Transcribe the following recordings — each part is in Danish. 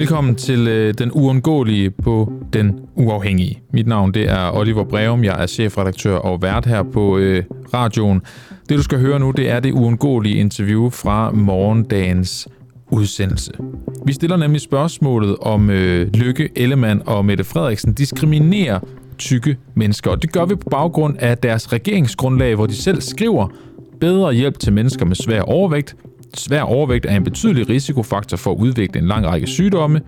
velkommen til øh, Den Uundgåelige på Den Uafhængige. Mit navn det er Oliver Breum, jeg er chefredaktør og vært her på øh, radioen. Det du skal høre nu, det er det uundgåelige interview fra morgendagens udsendelse. Vi stiller nemlig spørgsmålet om øh, Lykke Ellemann og Mette Frederiksen diskriminerer tykke mennesker. Og det gør vi på baggrund af deres regeringsgrundlag, hvor de selv skriver bedre hjælp til mennesker med svær overvægt. Svær overvægt er en betydelig risikofaktor for at udvikle en lang række sygdomme.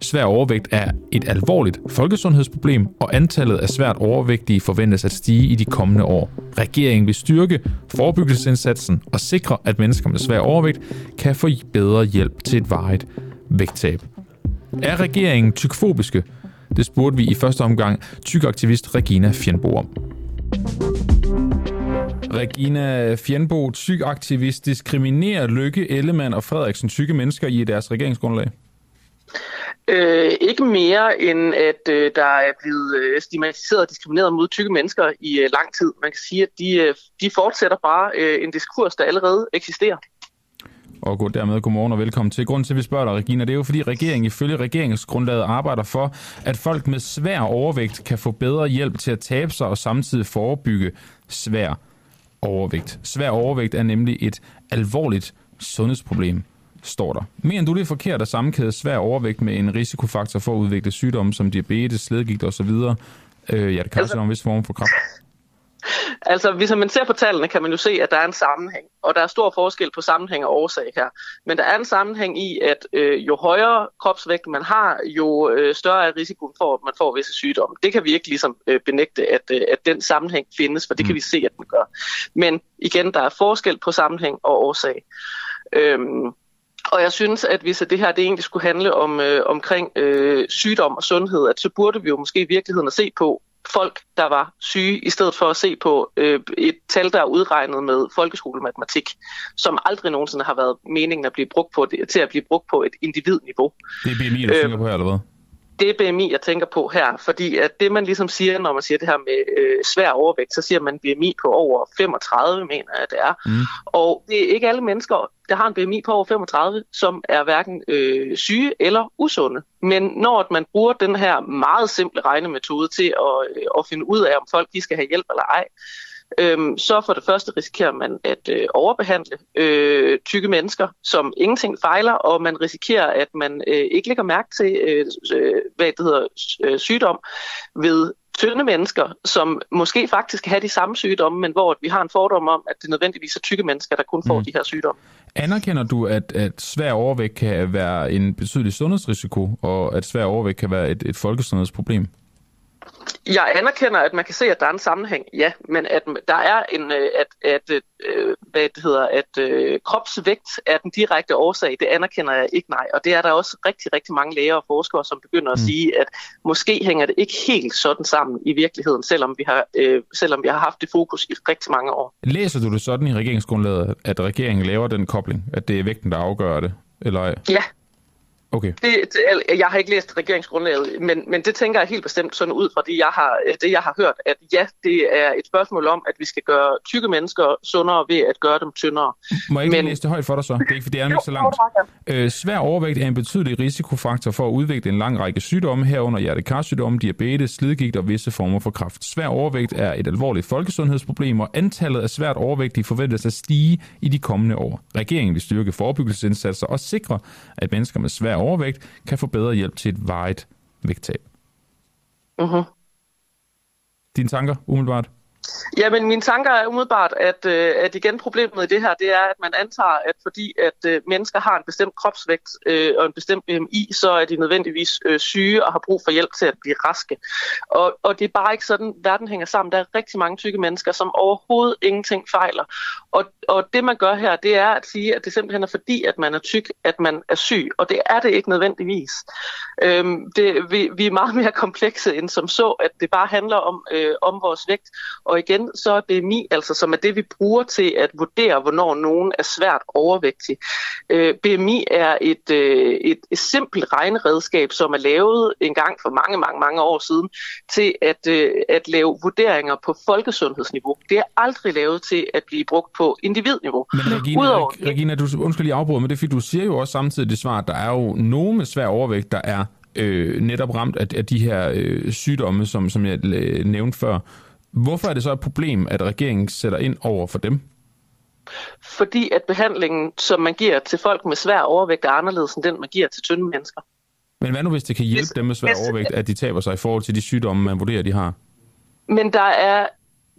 Svær overvægt er et alvorligt folkesundhedsproblem, og antallet af svært overvægtige forventes at stige i de kommende år. Regeringen vil styrke forebyggelsesindsatsen og sikre, at mennesker med svær overvægt kan få bedre hjælp til et varigt vægttab. Er regeringen tykfobiske? Det spurgte vi i første omgang tykaktivist Regina Fjernbo om. Regina Fjernbo, tykaktivist, diskriminerer Lykke, Ellemann og Frederiksen tykke mennesker i deres regeringsgrundlag? Øh, ikke mere end at øh, der er blevet øh, stigmatiseret og diskrimineret mod tykke mennesker i øh, lang tid. Man kan sige, at de, øh, de fortsætter bare øh, en diskurs, der allerede eksisterer. Og god dermed godmorgen og velkommen til. Grunden til, at vi spørger dig, Regina, det er jo fordi regeringen ifølge regeringsgrundlaget arbejder for, at folk med svær overvægt kan få bedre hjælp til at tabe sig og samtidig forebygge svær overvægt. Svær overvægt er nemlig et alvorligt sundhedsproblem, står der. Men du det er forkert at sammenkæde svær overvægt med en risikofaktor for at udvikle sygdomme som diabetes, sledgigt osv. Øh, ja, det kan altså, også være en vis form for kræft. Altså, hvis man ser på tallene, kan man jo se, at der er en sammenhæng. Og der er stor forskel på sammenhæng og årsag her. Men der er en sammenhæng i, at øh, jo højere kropsvægt man har, jo øh, større er risikoen for, at man får visse sygdomme. Det kan vi ikke ligesom øh, benægte, at, øh, at den sammenhæng findes, for det mm. kan vi se, at den gør. Men igen, der er forskel på sammenhæng og årsag. Øhm, og jeg synes, at hvis det her det egentlig skulle handle om øh, omkring øh, sygdom og sundhed, at så burde vi jo måske i virkeligheden at se på, folk, der var syge, i stedet for at se på øh, et tal, der er udregnet med folkeskolematematik, som aldrig nogensinde har været meningen at blive brugt på det, til at blive brugt på et individniveau. Det er BMI, du øh, tænker på her, eller hvad? Det BMI, jeg tænker på her, fordi at det man ligesom siger, når man siger det her med øh, svær overvægt, så siger man BMI på over 35, mener jeg det er. Mm. Og det er ikke alle mennesker, der har en BMI på over 35, som er hverken øh, syge eller usunde. Men når man bruger den her meget simple regnemetode til at, øh, at finde ud af, om folk de skal have hjælp eller ej, øhm, så for det første risikerer man at øh, overbehandle øh, tykke mennesker, som ingenting fejler, og man risikerer, at man øh, ikke lægger mærke til, øh, øh hvad det hedder, øh, sygdom ved tynde mennesker, som måske faktisk har de samme sygdomme, men hvor vi har en fordom om, at det nødvendigvis er tykke mennesker, der kun får mm. de her sygdomme. Anerkender du, at, at svær overvægt kan være en betydelig sundhedsrisiko, og at svær overvægt kan være et, et folkesundhedsproblem? Jeg anerkender, at man kan se, at der er en sammenhæng, ja, men at der er en, øh, at, at, øh, hvad det hedder, at øh, kropsvægt er den direkte årsag, det anerkender jeg ikke, nej. Og det er der også rigtig, rigtig mange læger og forskere, som begynder at mm. sige, at måske hænger det ikke helt sådan sammen i virkeligheden, selvom vi har, øh, selvom vi har haft det fokus i rigtig mange år. Læser du det sådan i regeringsgrundlaget, at regeringen laver den kobling, at det er vægten, der afgør det, eller Ja, Okay. Det, det, jeg har ikke læst regeringsgrundlaget, men, men det tænker jeg helt bestemt sådan ud fra det jeg, har, det, jeg har hørt, at ja, det er et spørgsmål om, at vi skal gøre tykke mennesker sundere ved at gøre dem tyndere. Må jeg ikke men... læse det højt for dig så? Det er ikke, for det er jo, ikke så langt. Øh, svær overvægt er en betydelig risikofaktor for at udvikle en lang række sygdomme, herunder hjertekarsygdomme, diabetes, slidgigt og visse former for kræft. Svær overvægt er et alvorligt folkesundhedsproblem, og antallet af svært overvægtige forventes at stige i de kommende år. Regeringen vil styrke forebyggelsesindsatser og sikre, at mennesker med svær overvægt kan få bedre hjælp til et vejet vægttab. Uh-huh. Dine tanker umiddelbart? Ja, men mine tanker er umiddelbart, at, øh, at igen problemet i det her, det er, at man antager, at fordi at øh, mennesker har en bestemt kropsvægt øh, og en bestemt øh, BMI, så er de nødvendigvis øh, syge og har brug for hjælp til at blive raske. Og, og det er bare ikke sådan, verden hænger sammen. Der er rigtig mange tykke mennesker, som overhovedet ingenting fejler. Og, og det man gør her, det er at sige, at det simpelthen er fordi, at man er tyk, at man er syg. Og det er det ikke nødvendigvis. Øhm, det, vi, vi er meget mere komplekse end som så, at det bare handler om, øh, om vores vægt. Og og igen, så er BMI, altså som er det, vi bruger til at vurdere, hvornår nogen er svært overvægtig. Øh, BMI er et, øh, et, et simpelt regneredskab, som er lavet en gang for mange, mange, mange år siden, til at, øh, at lave vurderinger på folkesundhedsniveau. Det er aldrig lavet til at blive brugt på individniveau. Men Regina, Udover, Regina du, undskyld lige afbryde, men det er fordi, du siger jo også samtidig det svar, at der er jo nogen med svær overvægt, der er øh, netop ramt af, af de her øh, sygdomme, som, som jeg øh, nævnte før. Hvorfor er det så et problem, at regeringen sætter ind over for dem? Fordi at behandlingen, som man giver til folk med svær overvægt, er anderledes end den, man giver til tynde mennesker. Men hvad nu, hvis det kan hjælpe hvis, dem med svær hvis, overvægt, at de taber sig i forhold til de sygdomme, man vurderer, de har? Men der er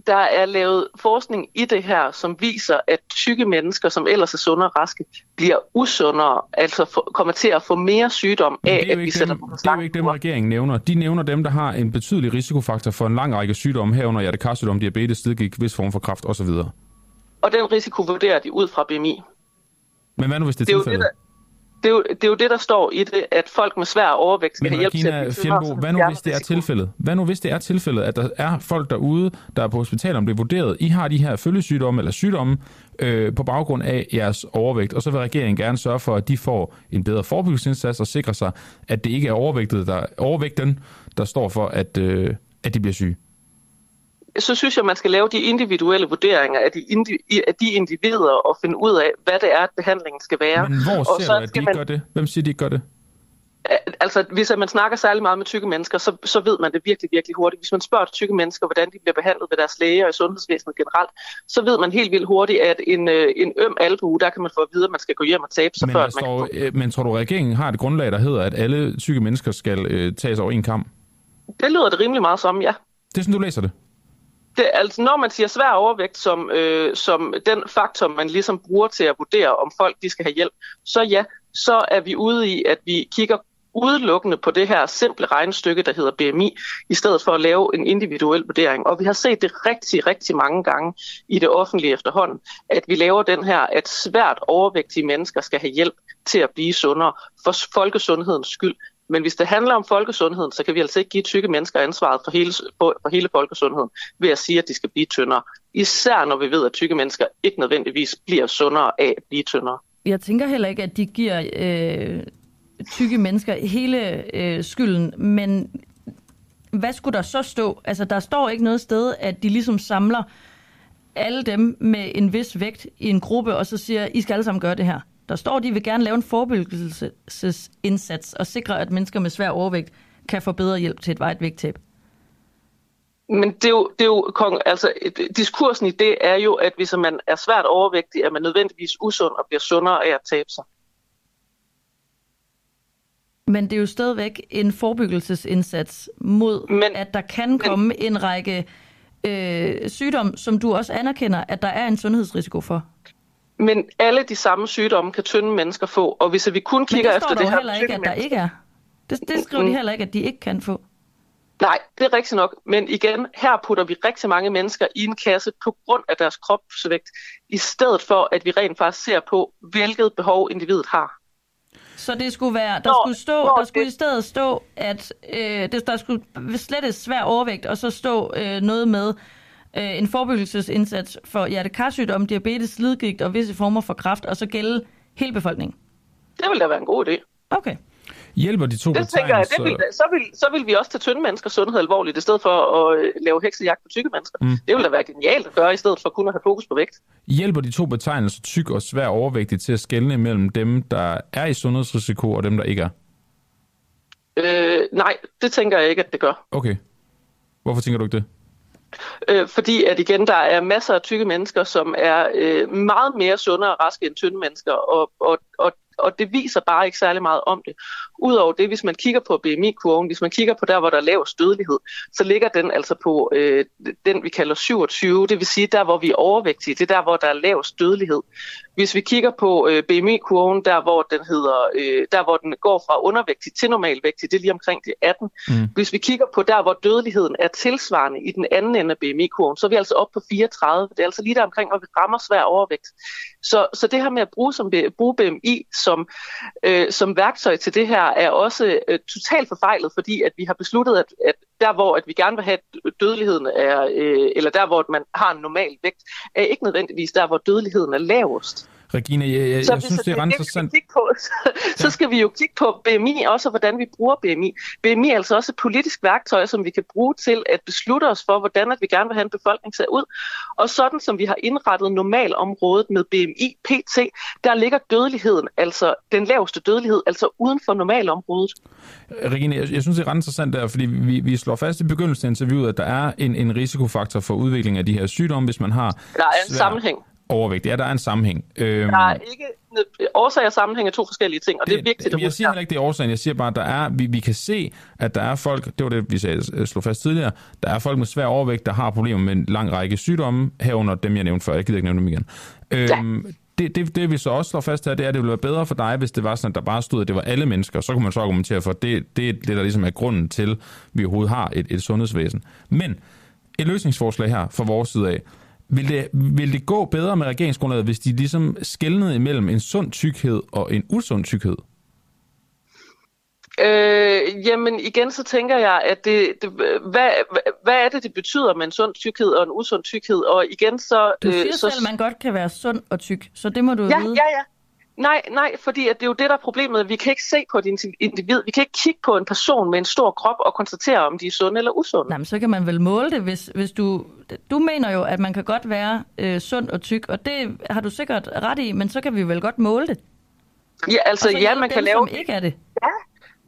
der er lavet forskning i det her, som viser, at tykke mennesker, som ellers er sunde og raske, bliver usundere, altså for, kommer til at få mere sygdom af, at vi sætter dem, Det er jo ikke dem, regeringen nævner. De nævner dem, der har en betydelig risikofaktor for en lang række sygdomme, herunder hjertekarsygdom, diabetes, slidgigt, vis form for kræft osv. Og den risiko vurderer de ud fra BMI. Men hvad nu, hvis det er, det er tilfældet? Det, er jo, det er jo det, der står i det, at folk med svær overvægt skal have hjælp til at Fjellbo, hvad nu hvis det er tilfældet? Hvad nu hvis det er tilfældet, at der er folk derude, der er på hospitalet, om det er vurderet, I har de her følgesygdomme eller sygdomme øh, på baggrund af jeres overvægt, og så vil regeringen gerne sørge for, at de får en bedre forebyggelsesindsats og sikre sig, at det ikke er overvægtet, der, overvægten, der står for, at, øh, at de bliver syge så synes jeg, man skal lave de individuelle vurderinger af de, indi- af de individer og finde ud af, hvad det er, at behandlingen skal være. Men hvor ser og så du, at de man... gør det? Hvem siger, de ikke gør det? Altså, hvis man snakker særlig meget med tykke mennesker, så, så ved man det virkelig, virkelig hurtigt. Hvis man spørger tykke mennesker, hvordan de bliver behandlet ved deres læger og i sundhedsvæsenet generelt, så ved man helt vildt hurtigt, at en, øh, en øm albue, der kan man få at vide, at man skal gå hjem og tabe sig, men før står, man kan få... Men tror du, regeringen har et grundlag, der hedder, at alle tykke mennesker skal øh, tages over en kamp? Det lyder det rimelig meget som, ja. Det er sådan, du læser det? Det, altså, når man siger svær overvægt som, øh, som den faktor, man ligesom bruger til at vurdere, om folk de skal have hjælp, så ja, så er vi ude i, at vi kigger udelukkende på det her simple regnestykke, der hedder BMI, i stedet for at lave en individuel vurdering. Og vi har set det rigtig, rigtig mange gange i det offentlige efterhånden, at vi laver den her, at svært overvægtige mennesker skal have hjælp til at blive sundere for folkesundhedens skyld, men hvis det handler om folkesundheden, så kan vi altså ikke give tykke mennesker ansvaret for hele, for hele folkesundheden ved at sige, at de skal blive tyndere. Især når vi ved, at tykke mennesker ikke nødvendigvis bliver sundere af at blive tyndere. Jeg tænker heller ikke, at de giver øh, tykke mennesker hele øh, skylden, men hvad skulle der så stå? Altså, der står ikke noget sted, at de ligesom samler alle dem med en vis vægt i en gruppe, og så siger, I skal alle sammen gøre det her. Der står, at de vil gerne lave en forebyggelsesindsats og sikre, at mennesker med svær overvægt kan få bedre hjælp til et vejt vægttab. Men det er jo, det er jo altså, diskursen i det er jo, at hvis man er svært overvægtig, er man nødvendigvis usund og bliver sundere af at tabe sig. Men det er jo stadigvæk en forebyggelsesindsats mod, men, at der kan komme men, en række øh, sygdomme, som du også anerkender, at der er en sundhedsrisiko for. Men alle de samme sygdomme kan tynde mennesker få, og hvis vi kun kigger det efter det her... heller ikke, at der ikke er. Det, det skriver mm. de heller ikke, at de ikke kan få. Nej, det er rigtigt nok. Men igen, her putter vi rigtig mange mennesker i en kasse på grund af deres kropsvægt, i stedet for, at vi rent faktisk ser på, hvilket behov individet har. Så det skulle være, der skulle stå, der skulle det... i stedet stå, at øh, det, der skulle slet svær overvægt, og så stå øh, noget med, øh, en forebyggelsesindsats for hjertekarsygdom, diabetes, slidgigt og visse former for kræft, og så gælde hele befolkningen? Det vil da være en god idé. Okay. Hjælper de to det tænker jeg, det vil, så, vil, så vil vi også tage tynde menneskers sundhed alvorligt, i stedet for at øh, lave heksejagt på tykke mennesker. Mm. Det vil da være genialt at gøre, i stedet for kun at have fokus på vægt. Hjælper de to betegnelser, tyk og svær overvægtig, til at skelne mellem dem, der er i sundhedsrisiko, og dem, der ikke er? Øh, nej, det tænker jeg ikke, at det gør. Okay. Hvorfor tænker du ikke det? Øh, fordi at igen, der er masser af tykke mennesker, som er øh, meget mere sunde og raske end tynde mennesker, og, og, og og det viser bare ikke særlig meget om det. Udover det, hvis man kigger på BMI-kurven, hvis man kigger på der, hvor der er lavest dødelighed, så ligger den altså på øh, den, vi kalder 27, det vil sige der, hvor vi er overvægtige, det er der, hvor der er lavest dødelighed. Hvis vi kigger på øh, BMI-kurven, der hvor den hedder, øh, der hvor den går fra undervægtig til normalvægtig, det er lige omkring de 18. Mm. Hvis vi kigger på der, hvor dødeligheden er tilsvarende i den anden ende af BMI-kurven, så er vi altså op på 34. Det er altså lige der omkring, hvor vi rammer svær overvægt. Så, så det her med at bruge, som, bruge BMI som, øh, som værktøj til det her er også øh, totalt forfejlet, fordi at vi har besluttet, at, at der hvor at vi gerne vil have, at dødeligheden er, øh, eller der hvor man har en normal vægt, er ikke nødvendigvis der, hvor dødeligheden er lavest. Regina, jeg, jeg, Så jeg synes, det er ret interessant. kigge på, så, så skal vi jo kigge på BMI også, og hvordan vi bruger BMI. BMI er altså også et politisk værktøj, som vi kan bruge til at beslutte os for, hvordan at vi gerne vil have en befolkning ser ud. Og sådan som vi har indrettet normalområdet med BMI PT, der ligger dødeligheden, altså den laveste dødelighed, altså uden for normalområdet. Regina, jeg, jeg synes, det er ret interessant der, fordi vi, vi slår fast i begyndelsen af interviewet, at der er en, en risikofaktor for udvikling af de her sygdomme, hvis man har... Der er en svær sammenhæng. Overvægt. Ja, der er en sammenhæng. Øhm, Der er ikke årsag og sammenhæng er to forskellige ting, og det, det er vigtigt at Jeg siger heller ikke, det er årsagen. Jeg siger bare, at der er, vi, vi kan se, at der er folk, det var det, vi sagde, slog fast tidligere, der er folk med svær overvægt, der har problemer med en lang række sygdomme, herunder dem, jeg nævnte før. Jeg gider ikke nævne dem igen. Øhm, det, det, det, vi så også slår fast her, det er, at det ville være bedre for dig, hvis det var sådan, at der bare stod, at det var alle mennesker. Så kunne man så argumentere for, at det, det er det, der ligesom er grunden til, at vi overhovedet har et, et sundhedsvæsen. Men et løsningsforslag her fra vores side af, vil det, vil det gå bedre med regeringsgrundlaget, hvis de ligesom skældnede imellem en sund tykkhed og en usund tykkhed? Øh, jamen igen, så tænker jeg, at det, det, hvad, hvad er det, det betyder med en sund tykkhed og en usund tykkhed? Og igen så... Du siger øh, så, selv, at man godt kan være sund og tyk, så det må du Ja, vide. ja, ja. Nej, nej, fordi at det er jo det, der er problemet. Vi kan ikke se på et individ. Vi kan ikke kigge på en person med en stor krop og konstatere, om de er sunde eller usunde. Nej, men så kan man vel måle det, hvis, hvis du... Du mener jo, at man kan godt være øh, sund og tyk, og det har du sikkert ret i, men så kan vi vel godt måle det. Ja, altså ja, man kan dem, lave... som ikke er det. Ja,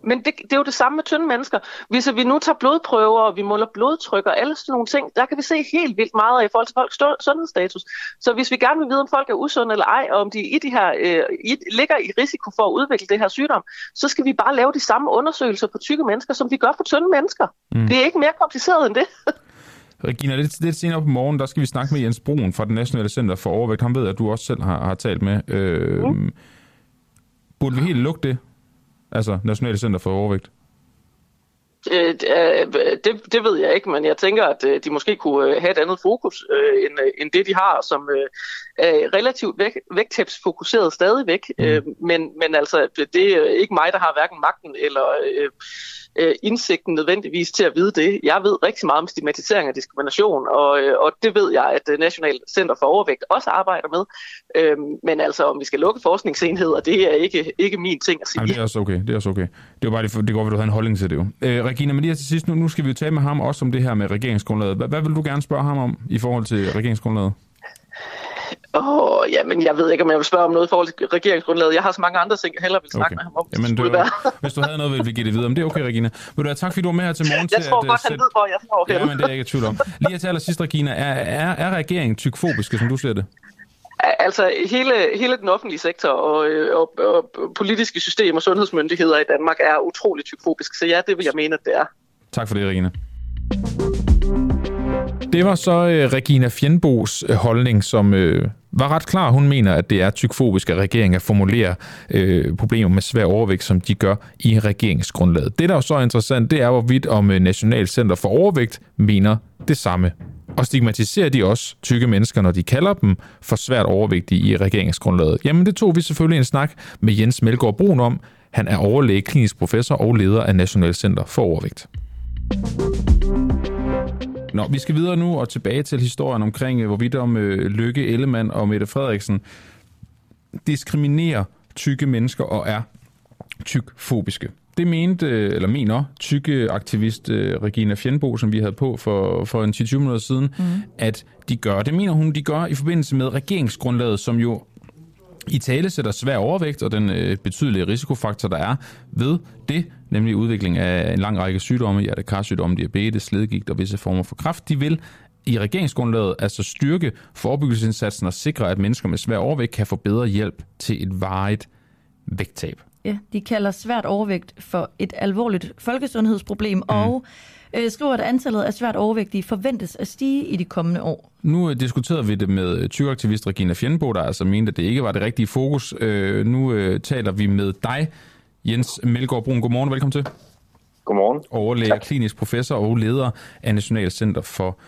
men det, det er jo det samme med tynde mennesker. Hvis vi nu tager blodprøver, og vi måler blodtryk og alle sådan nogle ting, der kan vi se helt vildt meget i forhold til folks sundhedsstatus. Så hvis vi gerne vil vide, om folk er usunde eller ej, og om de i de her, øh, i, ligger i risiko for at udvikle det her sygdom, så skal vi bare lave de samme undersøgelser på tykke mennesker, som vi gør på tynde mennesker. Mm. Det er ikke mere kompliceret end det. Regina, lidt, lidt senere på morgen, der skal vi snakke med Jens Brun fra det Nationale Center for Overvægt. Han ved, at du også selv har, har talt med. Øh, mm. Burde vi helt lukke det? Altså, Nationale Center for Overvægt. Øh, det, det ved jeg ikke, men jeg tænker, at øh, de måske kunne øh, have et andet fokus øh, end, øh, end det, de har, som øh, er relativt væk, vægttabsfokuseret stadigvæk. Mm. Øh, men, men altså, det er ikke mig, der har hverken magten eller øh, øh, indsigten nødvendigvis til at vide det. Jeg ved rigtig meget om stigmatisering og diskrimination, og, øh, og det ved jeg, at øh, National Center for Overvægt også arbejder med. Øh, men altså, om vi skal lukke forskningsenheder, det er ikke, ikke min ting at sige. Jamen, det er også okay. Det er også okay. Det var bare det, det går, at du havde en holdning til det jo. Øh, Regina, men lige til sidst, nu, nu skal vi jo tale med ham også om det her med regeringsgrundlaget. Hvad, hvad vil du gerne spørge ham om i forhold til regeringsgrundlaget? Åh, oh, jamen, jeg ved ikke, om jeg vil spørge om noget i forhold til regeringsgrundlaget. Jeg har så mange andre ting, jeg hellere vil snakke Okay. med ham om. Jamen, det var, være. hvis du havde noget, ville vi give det videre. Men det er okay, Regina. Vil du have tak, fordi du var med her til morgen Jeg til tror at, øh, godt, han sætte- ved, hvor jeg står Ja, men det er jeg ikke i tvivl om. Lige her til allersidst, Regina, er, er, er regeringen tykfobiske, som du ser det? Altså, hele, hele den offentlige sektor og, øh, og, og politiske systemer og sundhedsmyndigheder i Danmark er utroligt tykfobisk. Så ja, det vil jeg mene, at det er. Tak for det, Regina. Det var så øh, Regina Fjendbos øh, holdning, som øh, var ret klar. Hun mener, at det er tykfobisk af regeringen at formulere øh, problemer med svær overvægt, som de gør i regeringsgrundlaget. Det, der er så interessant, det er, hvorvidt om øh, National Center for Overvægt mener det samme. Og stigmatiserer de også tykke mennesker, når de kalder dem for svært overvægtige i regeringsgrundlaget? Jamen, det tog vi selvfølgelig en snak med Jens Melgaard Brun om. Han er overlæge, klinisk professor og leder af National Center for Overvægt. Nå, vi skal videre nu og tilbage til historien omkring, øh, hvorvidt om øh, Lykke Ellemann og Mette Frederiksen diskriminerer tykke mennesker og er tykfobiske. Det mente, øh, eller mener, tykke aktivist øh, Regina Fjendbo, som vi havde på for, for en 10-20 minutter siden, mm. at de gør. Det mener hun, de gør i forbindelse med regeringsgrundlaget, som jo i tale sætter svær overvægt og den øh, betydelige risikofaktor, der er ved det, nemlig udvikling af en lang række sygdomme, hjertekarsygdomme, diabetes, sledgigt og visse former for kræft. De vil i regeringsgrundlaget altså styrke forebyggelsesindsatsen og sikre, at mennesker med svær overvægt kan få bedre hjælp til et varigt vægttab. Ja, de kalder svært overvægt for et alvorligt folkesundhedsproblem, mm. og øh, skriver, at antallet af svært overvægtige forventes at stige i de kommende år. Nu øh, diskuterede vi det med tykaktivist Regina Fjendbo, der altså mente, at det ikke var det rigtige fokus. Øh, nu øh, taler vi med dig, Jens Melgaard Brun. Godmorgen og velkommen til. Godmorgen. Overlæge, klinisk professor og leder af National Center for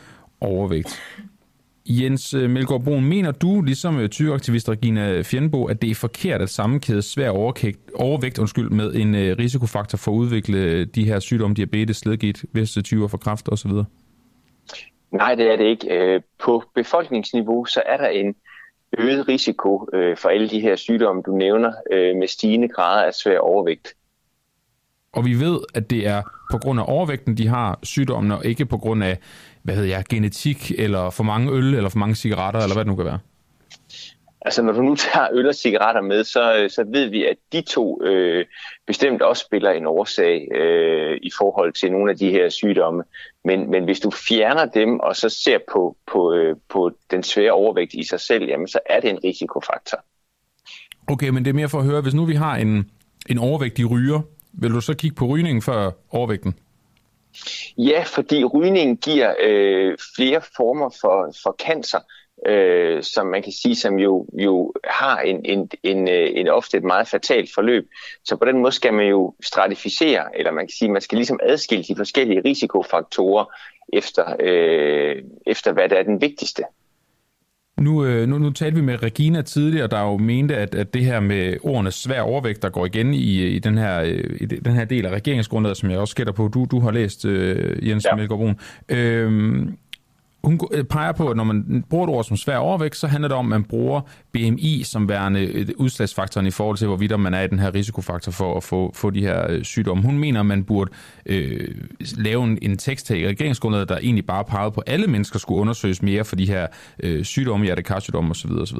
Overvægt. Jens øh, Melgaard Brun, mener du, ligesom øh, tyreaktivist Regina Fjernbo, at det er forkert at sammenkæde svær overvægt undskyld, med en øh, risikofaktor for at udvikle de her sygdomme, diabetes, ledgigt, visse typer for kræft osv.? Nej, det er det ikke. På befolkningsniveau, så er der en øget risiko øh, for alle de her sygdomme, du nævner, øh, med stigende grader af svær overvægt. Og vi ved, at det er på grund af overvægten, de har sygdommen, og ikke på grund af hvad hedder jeg, genetik, eller for mange øl, eller for mange cigaretter, eller hvad det nu kan være? Altså når du nu tager øl og cigaretter med, så, så ved vi, at de to øh, bestemt også spiller en årsag øh, i forhold til nogle af de her sygdomme. Men, men hvis du fjerner dem og så ser på, på, øh, på den svære overvægt i sig selv, jamen så er det en risikofaktor. Okay, men det er mere for at høre, hvis nu vi har en, en overvægtig ryger, vil du så kigge på rygningen for overvægten? Ja, fordi rygningen giver øh, flere former for, for cancer, øh, som man kan sige, som jo, jo har en, en, en, øh, en ofte et meget fatalt forløb. Så på den måde skal man jo stratificere, eller man kan sige, man skal ligesom adskille de forskellige risikofaktorer efter, øh, efter hvad der er den vigtigste. Nu, øh, nu, nu talte vi med Regina tidligere, der jo mente, at, at det her med ordene svær overvægt, der går igen i, i, den, her, i den her del af regeringsgrundlaget, som jeg også skætter på, du, du har læst, øh, Jens ja. Melgaard Brun. Øh, hun øh, peger på, at når man bruger et ord som svær overvægt, så handler det om, at man bruger BMI som værende øh, udslagsfaktoren i forhold til, hvorvidt man er i den her risikofaktor for at få, få de her øh, sygdomme. Hun mener, at man burde øh, lave en, en tekst til regeringsgrundlaget, der egentlig bare pegede på, at alle mennesker skulle undersøges mere for de her øh, sygdomme, hjertekarsygdomme osv. osv.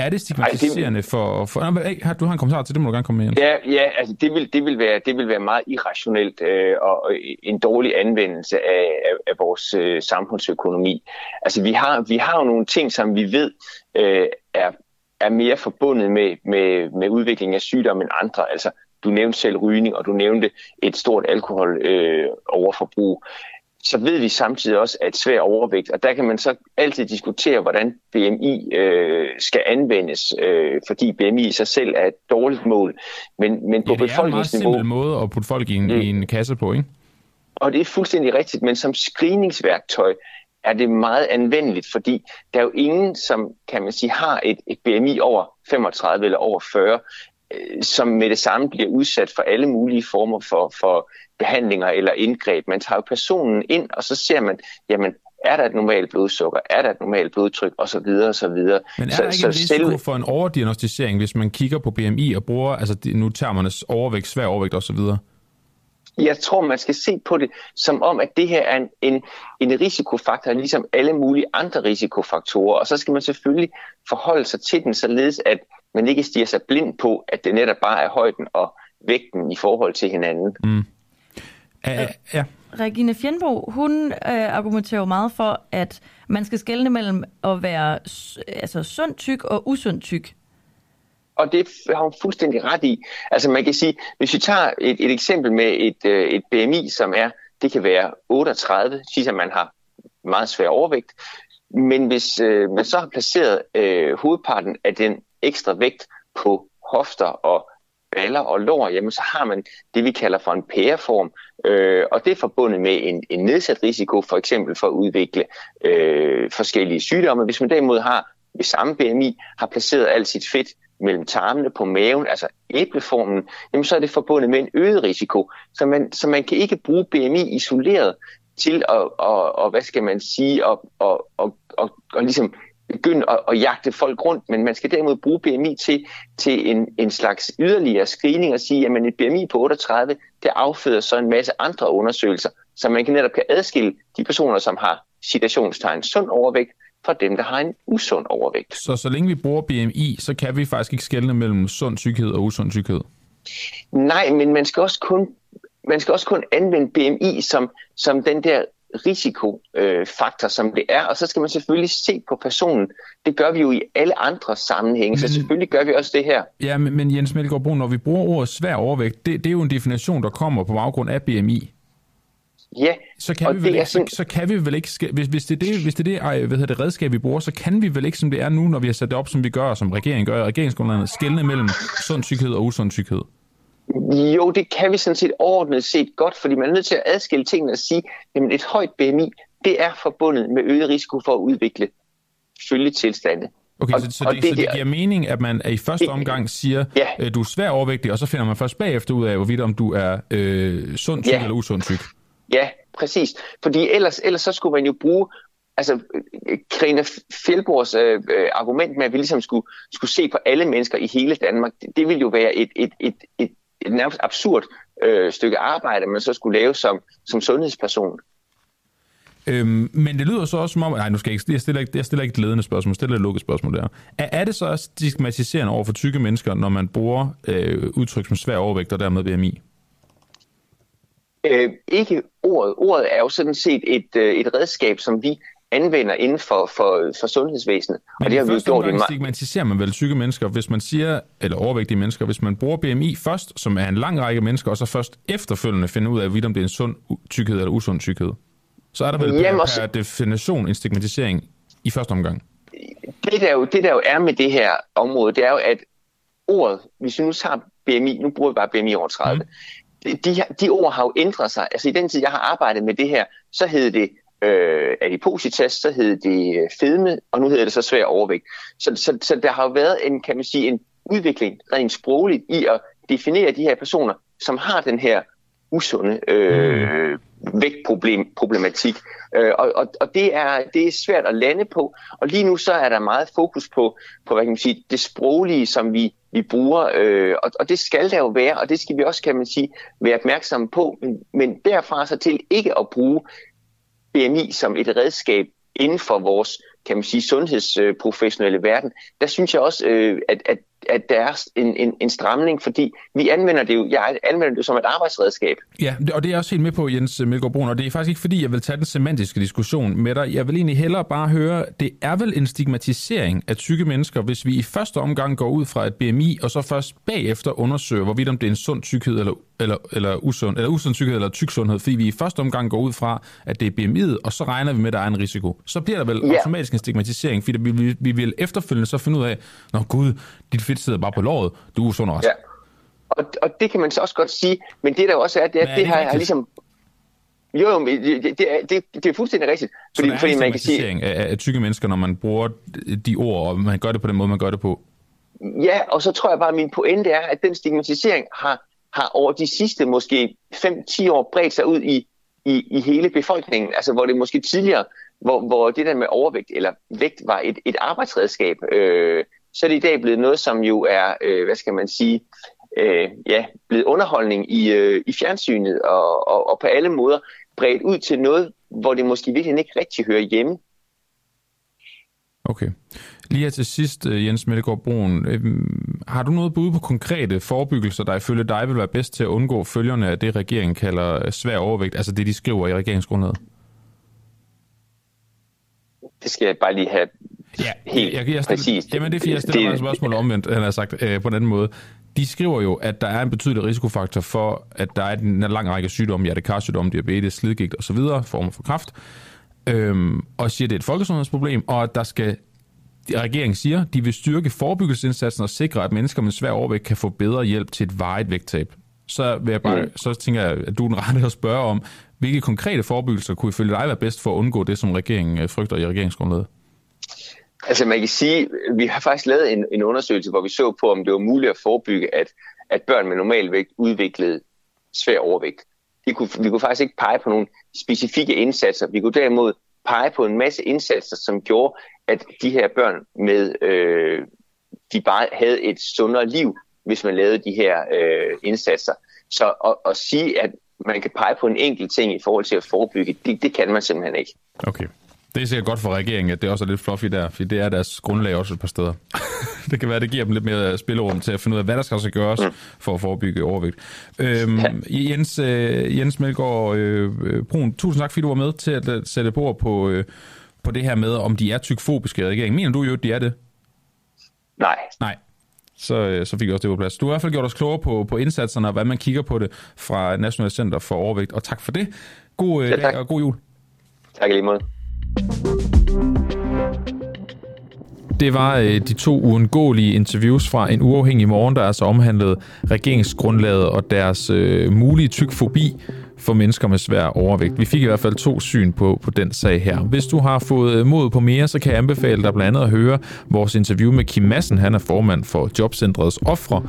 Er det stigmatiserende Ej, det, for... for har du har en kommentar til det, må du gerne komme med, Ja, ja altså det vil, det vil, være, det vil være meget irrationelt øh, og en dårlig anvendelse af, af, af vores øh, samfundsøkonomi. Altså vi har, vi har jo nogle ting, som vi ved øh, er, er mere forbundet med, med, med udvikling af sygdom end andre. Altså du nævnte selv rygning, og du nævnte et stort alkohol øh, overforbrug så ved vi samtidig også, at svær overvægt, og der kan man så altid diskutere, hvordan BMI øh, skal anvendes, øh, fordi BMI i sig selv er et dårligt mål. Men, men på ja, det er en meget simpel måde at putte folk i en, mm. i en kasse på, ikke? Og det er fuldstændig rigtigt, men som screeningsværktøj er det meget anvendeligt, fordi der er jo ingen, som kan man sige, har et, et BMI over 35 eller over 40, øh, som med det samme bliver udsat for alle mulige former for, for behandlinger eller indgreb. Man tager jo personen ind, og så ser man, jamen, er der et normalt blodsukker? Er der et normalt blodtryk? Og så videre, og så videre. Men er så, der ikke så en risiko selv... for en overdiagnostisering, hvis man kigger på BMI og bruger, altså nu termernes overvægt, svær overvægt og så videre? Jeg tror, man skal se på det som om, at det her er en, en, en risikofaktor, ligesom alle mulige andre risikofaktorer. Og så skal man selvfølgelig forholde sig til den, således at man ikke stiger sig blind på, at det netop bare er højden og vægten i forhold til hinanden. Mm. Ja, ja. Regine Fjernbo, hun øh, argumenterer jo meget for, at man skal skelne mellem at være altså, sund tyk og usund tyk. Og det har hun fuldstændig ret i. Altså man kan sige, hvis vi tager et, et eksempel med et, øh, et BMI, som er, det kan være 38, siger at man har meget svær overvægt, men hvis øh, man så har placeret øh, hovedparten af den ekstra vægt på hofter og baller og lår, jamen så har man det, vi kalder for en pæreform, øh, og det er forbundet med en, en nedsat risiko, for eksempel for at udvikle øh, forskellige sygdomme. Hvis man derimod har ved samme BMI, har placeret alt sit fedt mellem tarmene på maven, altså æbleformen, jamen så er det forbundet med en øget risiko. Så man, så man kan ikke bruge BMI isoleret til at, og, og hvad skal man sige, og, og, og, og, og ligesom begynde at, at jagte folk rundt, men man skal derimod bruge BMI til, til en, en slags yderligere screening og sige, at et BMI på 38, det afføder så en masse andre undersøgelser, så man kan netop kan adskille de personer, som har citationstegn sund overvægt, fra dem, der har en usund overvægt. Så så længe vi bruger BMI, så kan vi faktisk ikke skelne mellem sund syghed og usund syghed? Nej, men man skal også kun, man skal også kun anvende BMI som, som den der risikofaktor, øh, som det er. Og så skal man selvfølgelig se på personen. Det gør vi jo i alle andre sammenhænge, men, så selvfølgelig gør vi også det her. Ja, men, men Jens Melgaard Brun, når vi bruger ordet svær overvægt, det, det er jo en definition, der kommer på baggrund af BMI. Ja, så kan, vi vel ikke, sådan... så, så kan vi vel ikke, hvis, hvis det er det, hvis det, er det, hvad hedder det redskab, vi bruger, så kan vi vel ikke, som det er nu, når vi har sat det op, som vi gør, som regeringen gør, regeringsgrundlaget, skældne mellem sund syghed og usund syghed. Jo, det kan vi sådan set overordnet set godt, fordi man er nødt til at adskille tingene og sige, at et højt BMI det er forbundet med øget risiko for at udvikle følgetilstande. Okay, og, så, så, og det, det, så det giver mening, at man i første omgang siger, ja. øh, du er svær overvægtig, og så finder man først bagefter ud af, hvorvidt om du er øh, sund tyk ja. eller usund tyk. Ja, præcis. Fordi ellers, ellers så skulle man jo bruge altså Karina Fjeldborgs øh, øh, argument med, at vi ligesom skulle, skulle se på alle mennesker i hele Danmark, det, det ville jo være et, et, et, et, et nærmest absurd øh, stykke arbejde, man så skulle lave som, som sundhedsperson. Øhm, men det lyder så også som om, nej, nu skal jeg ikke, jeg stiller ikke, jeg stiller ikke et ledende spørgsmål, jeg stiller et lukket spørgsmål der. Er, er det så også stigmatiserende over for tykke mennesker, når man bruger øh, udtryk som svær overvægt og dermed BMI? Øh, ikke ordet. Ordet er jo sådan set et, øh, et redskab, som vi anvender inden for, for, for sundhedsvæsenet. Men og det har vi gjort i stigmatiserer man vel syge mennesker, hvis man siger, eller overvægtige mennesker, hvis man bruger BMI først, som er en lang række mennesker, og så først efterfølgende finder ud af, om det er en sund tykkhed eller usund tykkhed. Så er der vel Jamen, per, per definition en stigmatisering i første omgang? Det der, jo, det der jo er med det her område, det er jo, at ordet, hvis vi nu tager BMI, nu bruger vi bare BMI over 30, mm. de, de ord har jo ændret sig. Altså i den tid, jeg har arbejdet med det her, så hed det øh, adipositas, så hed det øh, fedme, og nu hedder det så svær overvægt. Så, så, så der har jo været en, kan man sige, en udvikling rent sprogligt i at definere de her personer, som har den her usunde øh, vægtproblematik. Øh, og og, og det, er, det er svært at lande på. Og lige nu så er der meget fokus på, på hvad kan man sige, det sproglige, som vi, vi bruger. Øh, og, og det skal der jo være, og det skal vi også, kan man sige, være opmærksomme på. Men, men derfra så til ikke at bruge BMI som et redskab inden for vores kan man sige, sundhedsprofessionelle verden, der synes jeg også, øh, at, at at der er en, en, en stramning, fordi vi anvender det jo, jeg anvender det som et arbejdsredskab. Ja, og det er jeg også helt med på, Jens Melgaard Brun, og det er faktisk ikke fordi, jeg vil tage den semantiske diskussion med dig. Jeg vil egentlig hellere bare høre, det er vel en stigmatisering af tykke mennesker, hvis vi i første omgang går ud fra et BMI, og så først bagefter undersøger, hvorvidt om det er en sund tykkhed eller, eller, eller, usund, eller usund tykkhed eller tyk sundhed, fordi vi i første omgang går ud fra, at det er BMI'et, og så regner vi med, at der er en risiko. Så bliver der vel ja. automatisk en stigmatisering, fordi vi, vi, vi vil efterfølgende så finde ud af, nå gud, dit fedt sidder bare på låret, du er sund også. Ja. Og, og det kan man så også godt sige, men det der også er, det er, at det, det her er ligesom... Jo, jo, det, det, er, det, det er fuldstændig rigtigt. Fordi, så der er fordi man kan sige, af, af tykke mennesker, når man bruger de ord, og man gør det på den måde, man gør det på? Ja, og så tror jeg bare, at min pointe er, at den stigmatisering har, har over de sidste måske 5-10 år bredt sig ud i, i, i hele befolkningen. Altså hvor det måske tidligere, hvor, hvor det der med overvægt eller vægt var et, et arbejdsredskab, øh, så er det i dag blevet noget, som jo er, øh, hvad skal man sige, øh, ja, blevet underholdning i, øh, i fjernsynet og, og, og på alle måder bredt ud til noget, hvor det måske virkelig ikke rigtig hører hjemme. Okay. Lige her til sidst, øh, Jens Mellegaard Broen, øh, har du noget bud på konkrete forebyggelser, der ifølge dig vil være bedst til at undgå følgerne af det, regeringen kalder svær overvægt, altså det, de skriver i regeringsgrundlaget? Det skal jeg bare lige have Ja, helt jeg, jeg, jeg præcis. Jamen det er fordi, jeg stiller det, et spørgsmål omvendt, han har sagt øh, på en anden måde. De skriver jo, at der er en betydelig risikofaktor for, at der er en lang række sygdomme, hjertekarsygdomme, diabetes, slidgigt osv., former for kræft, øhm, og siger, at det er et folkesundhedsproblem, og at der skal regeringen siger, de vil styrke forebyggelsesindsatsen og sikre, at mennesker med svær overvægt kan få bedre hjælp til et varigt vægttab. Så, vil jeg bare, mm. så tænker jeg, at du er den rette at spørge om, hvilke konkrete forebyggelser kunne ifølge dig være bedst for at undgå det, som regeringen øh, frygter i regeringsgrundlaget? Altså man kan sige, vi har faktisk lavet en, en undersøgelse, hvor vi så på, om det var muligt at forebygge, at, at børn med normal vægt udviklede svær overvægt. Vi kunne, vi kunne faktisk ikke pege på nogle specifikke indsatser. Vi kunne derimod pege på en masse indsatser, som gjorde, at de her børn med, øh, de bare havde et sundere liv, hvis man lavede de her øh, indsatser. Så at, at sige, at man kan pege på en enkelt ting i forhold til at forebygge, det, det kan man simpelthen ikke. Okay. Det er sikkert godt for regeringen, at det også er lidt fluffy der, for det er deres grundlag også et par steder. det kan være, at det giver dem lidt mere spillerum til at finde ud af, hvad der skal så gøres mm. for at forebygge overvægt. Øhm, ja. Jens, øh, Jens Melgaard øh, Brun, tusind tak, fordi du var med til at sætte på på, øh, på det her med, om de er tykfobiske i regeringen. Mener du jo, at de er det? Nej. Nej. Så, øh, så fik jeg også det på plads. Du har i hvert fald gjort os klogere på, på indsatserne og hvad man kigger på det fra National Center for Overvægt, og tak for det. God øh, ja, dag og god jul. Tak lige måde. Det var øh, de to uundgåelige interviews fra en uafhængig morgen, der altså omhandlede regeringsgrundlaget og deres øh, mulige tykfobi for mennesker med svær overvægt. Vi fik i hvert fald to syn på, på den sag her. Hvis du har fået øh, mod på mere, så kan jeg anbefale dig blandt andet at høre vores interview med Kim Madsen. Han er formand for Jobcentrets Ofre.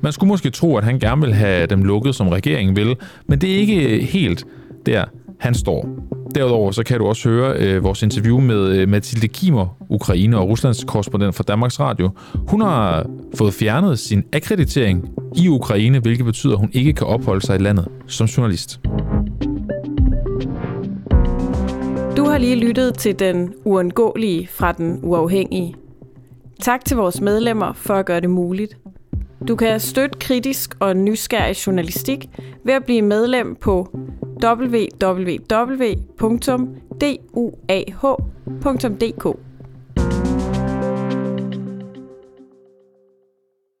Man skulle måske tro, at han gerne vil have dem lukket, som regeringen vil, men det er ikke øh, helt der, han står. Derudover så kan du også høre øh, vores interview med øh, Mathilde Kimer, Ukraine og Ruslands korrespondent for Danmarks Radio. Hun har fået fjernet sin akkreditering i Ukraine, hvilket betyder, at hun ikke kan opholde sig i landet som journalist. Du har lige lyttet til den uundgåelige fra den uafhængige. Tak til vores medlemmer for at gøre det muligt. Du kan støtte kritisk og nysgerrig journalistik ved at blive medlem på www.duah.dk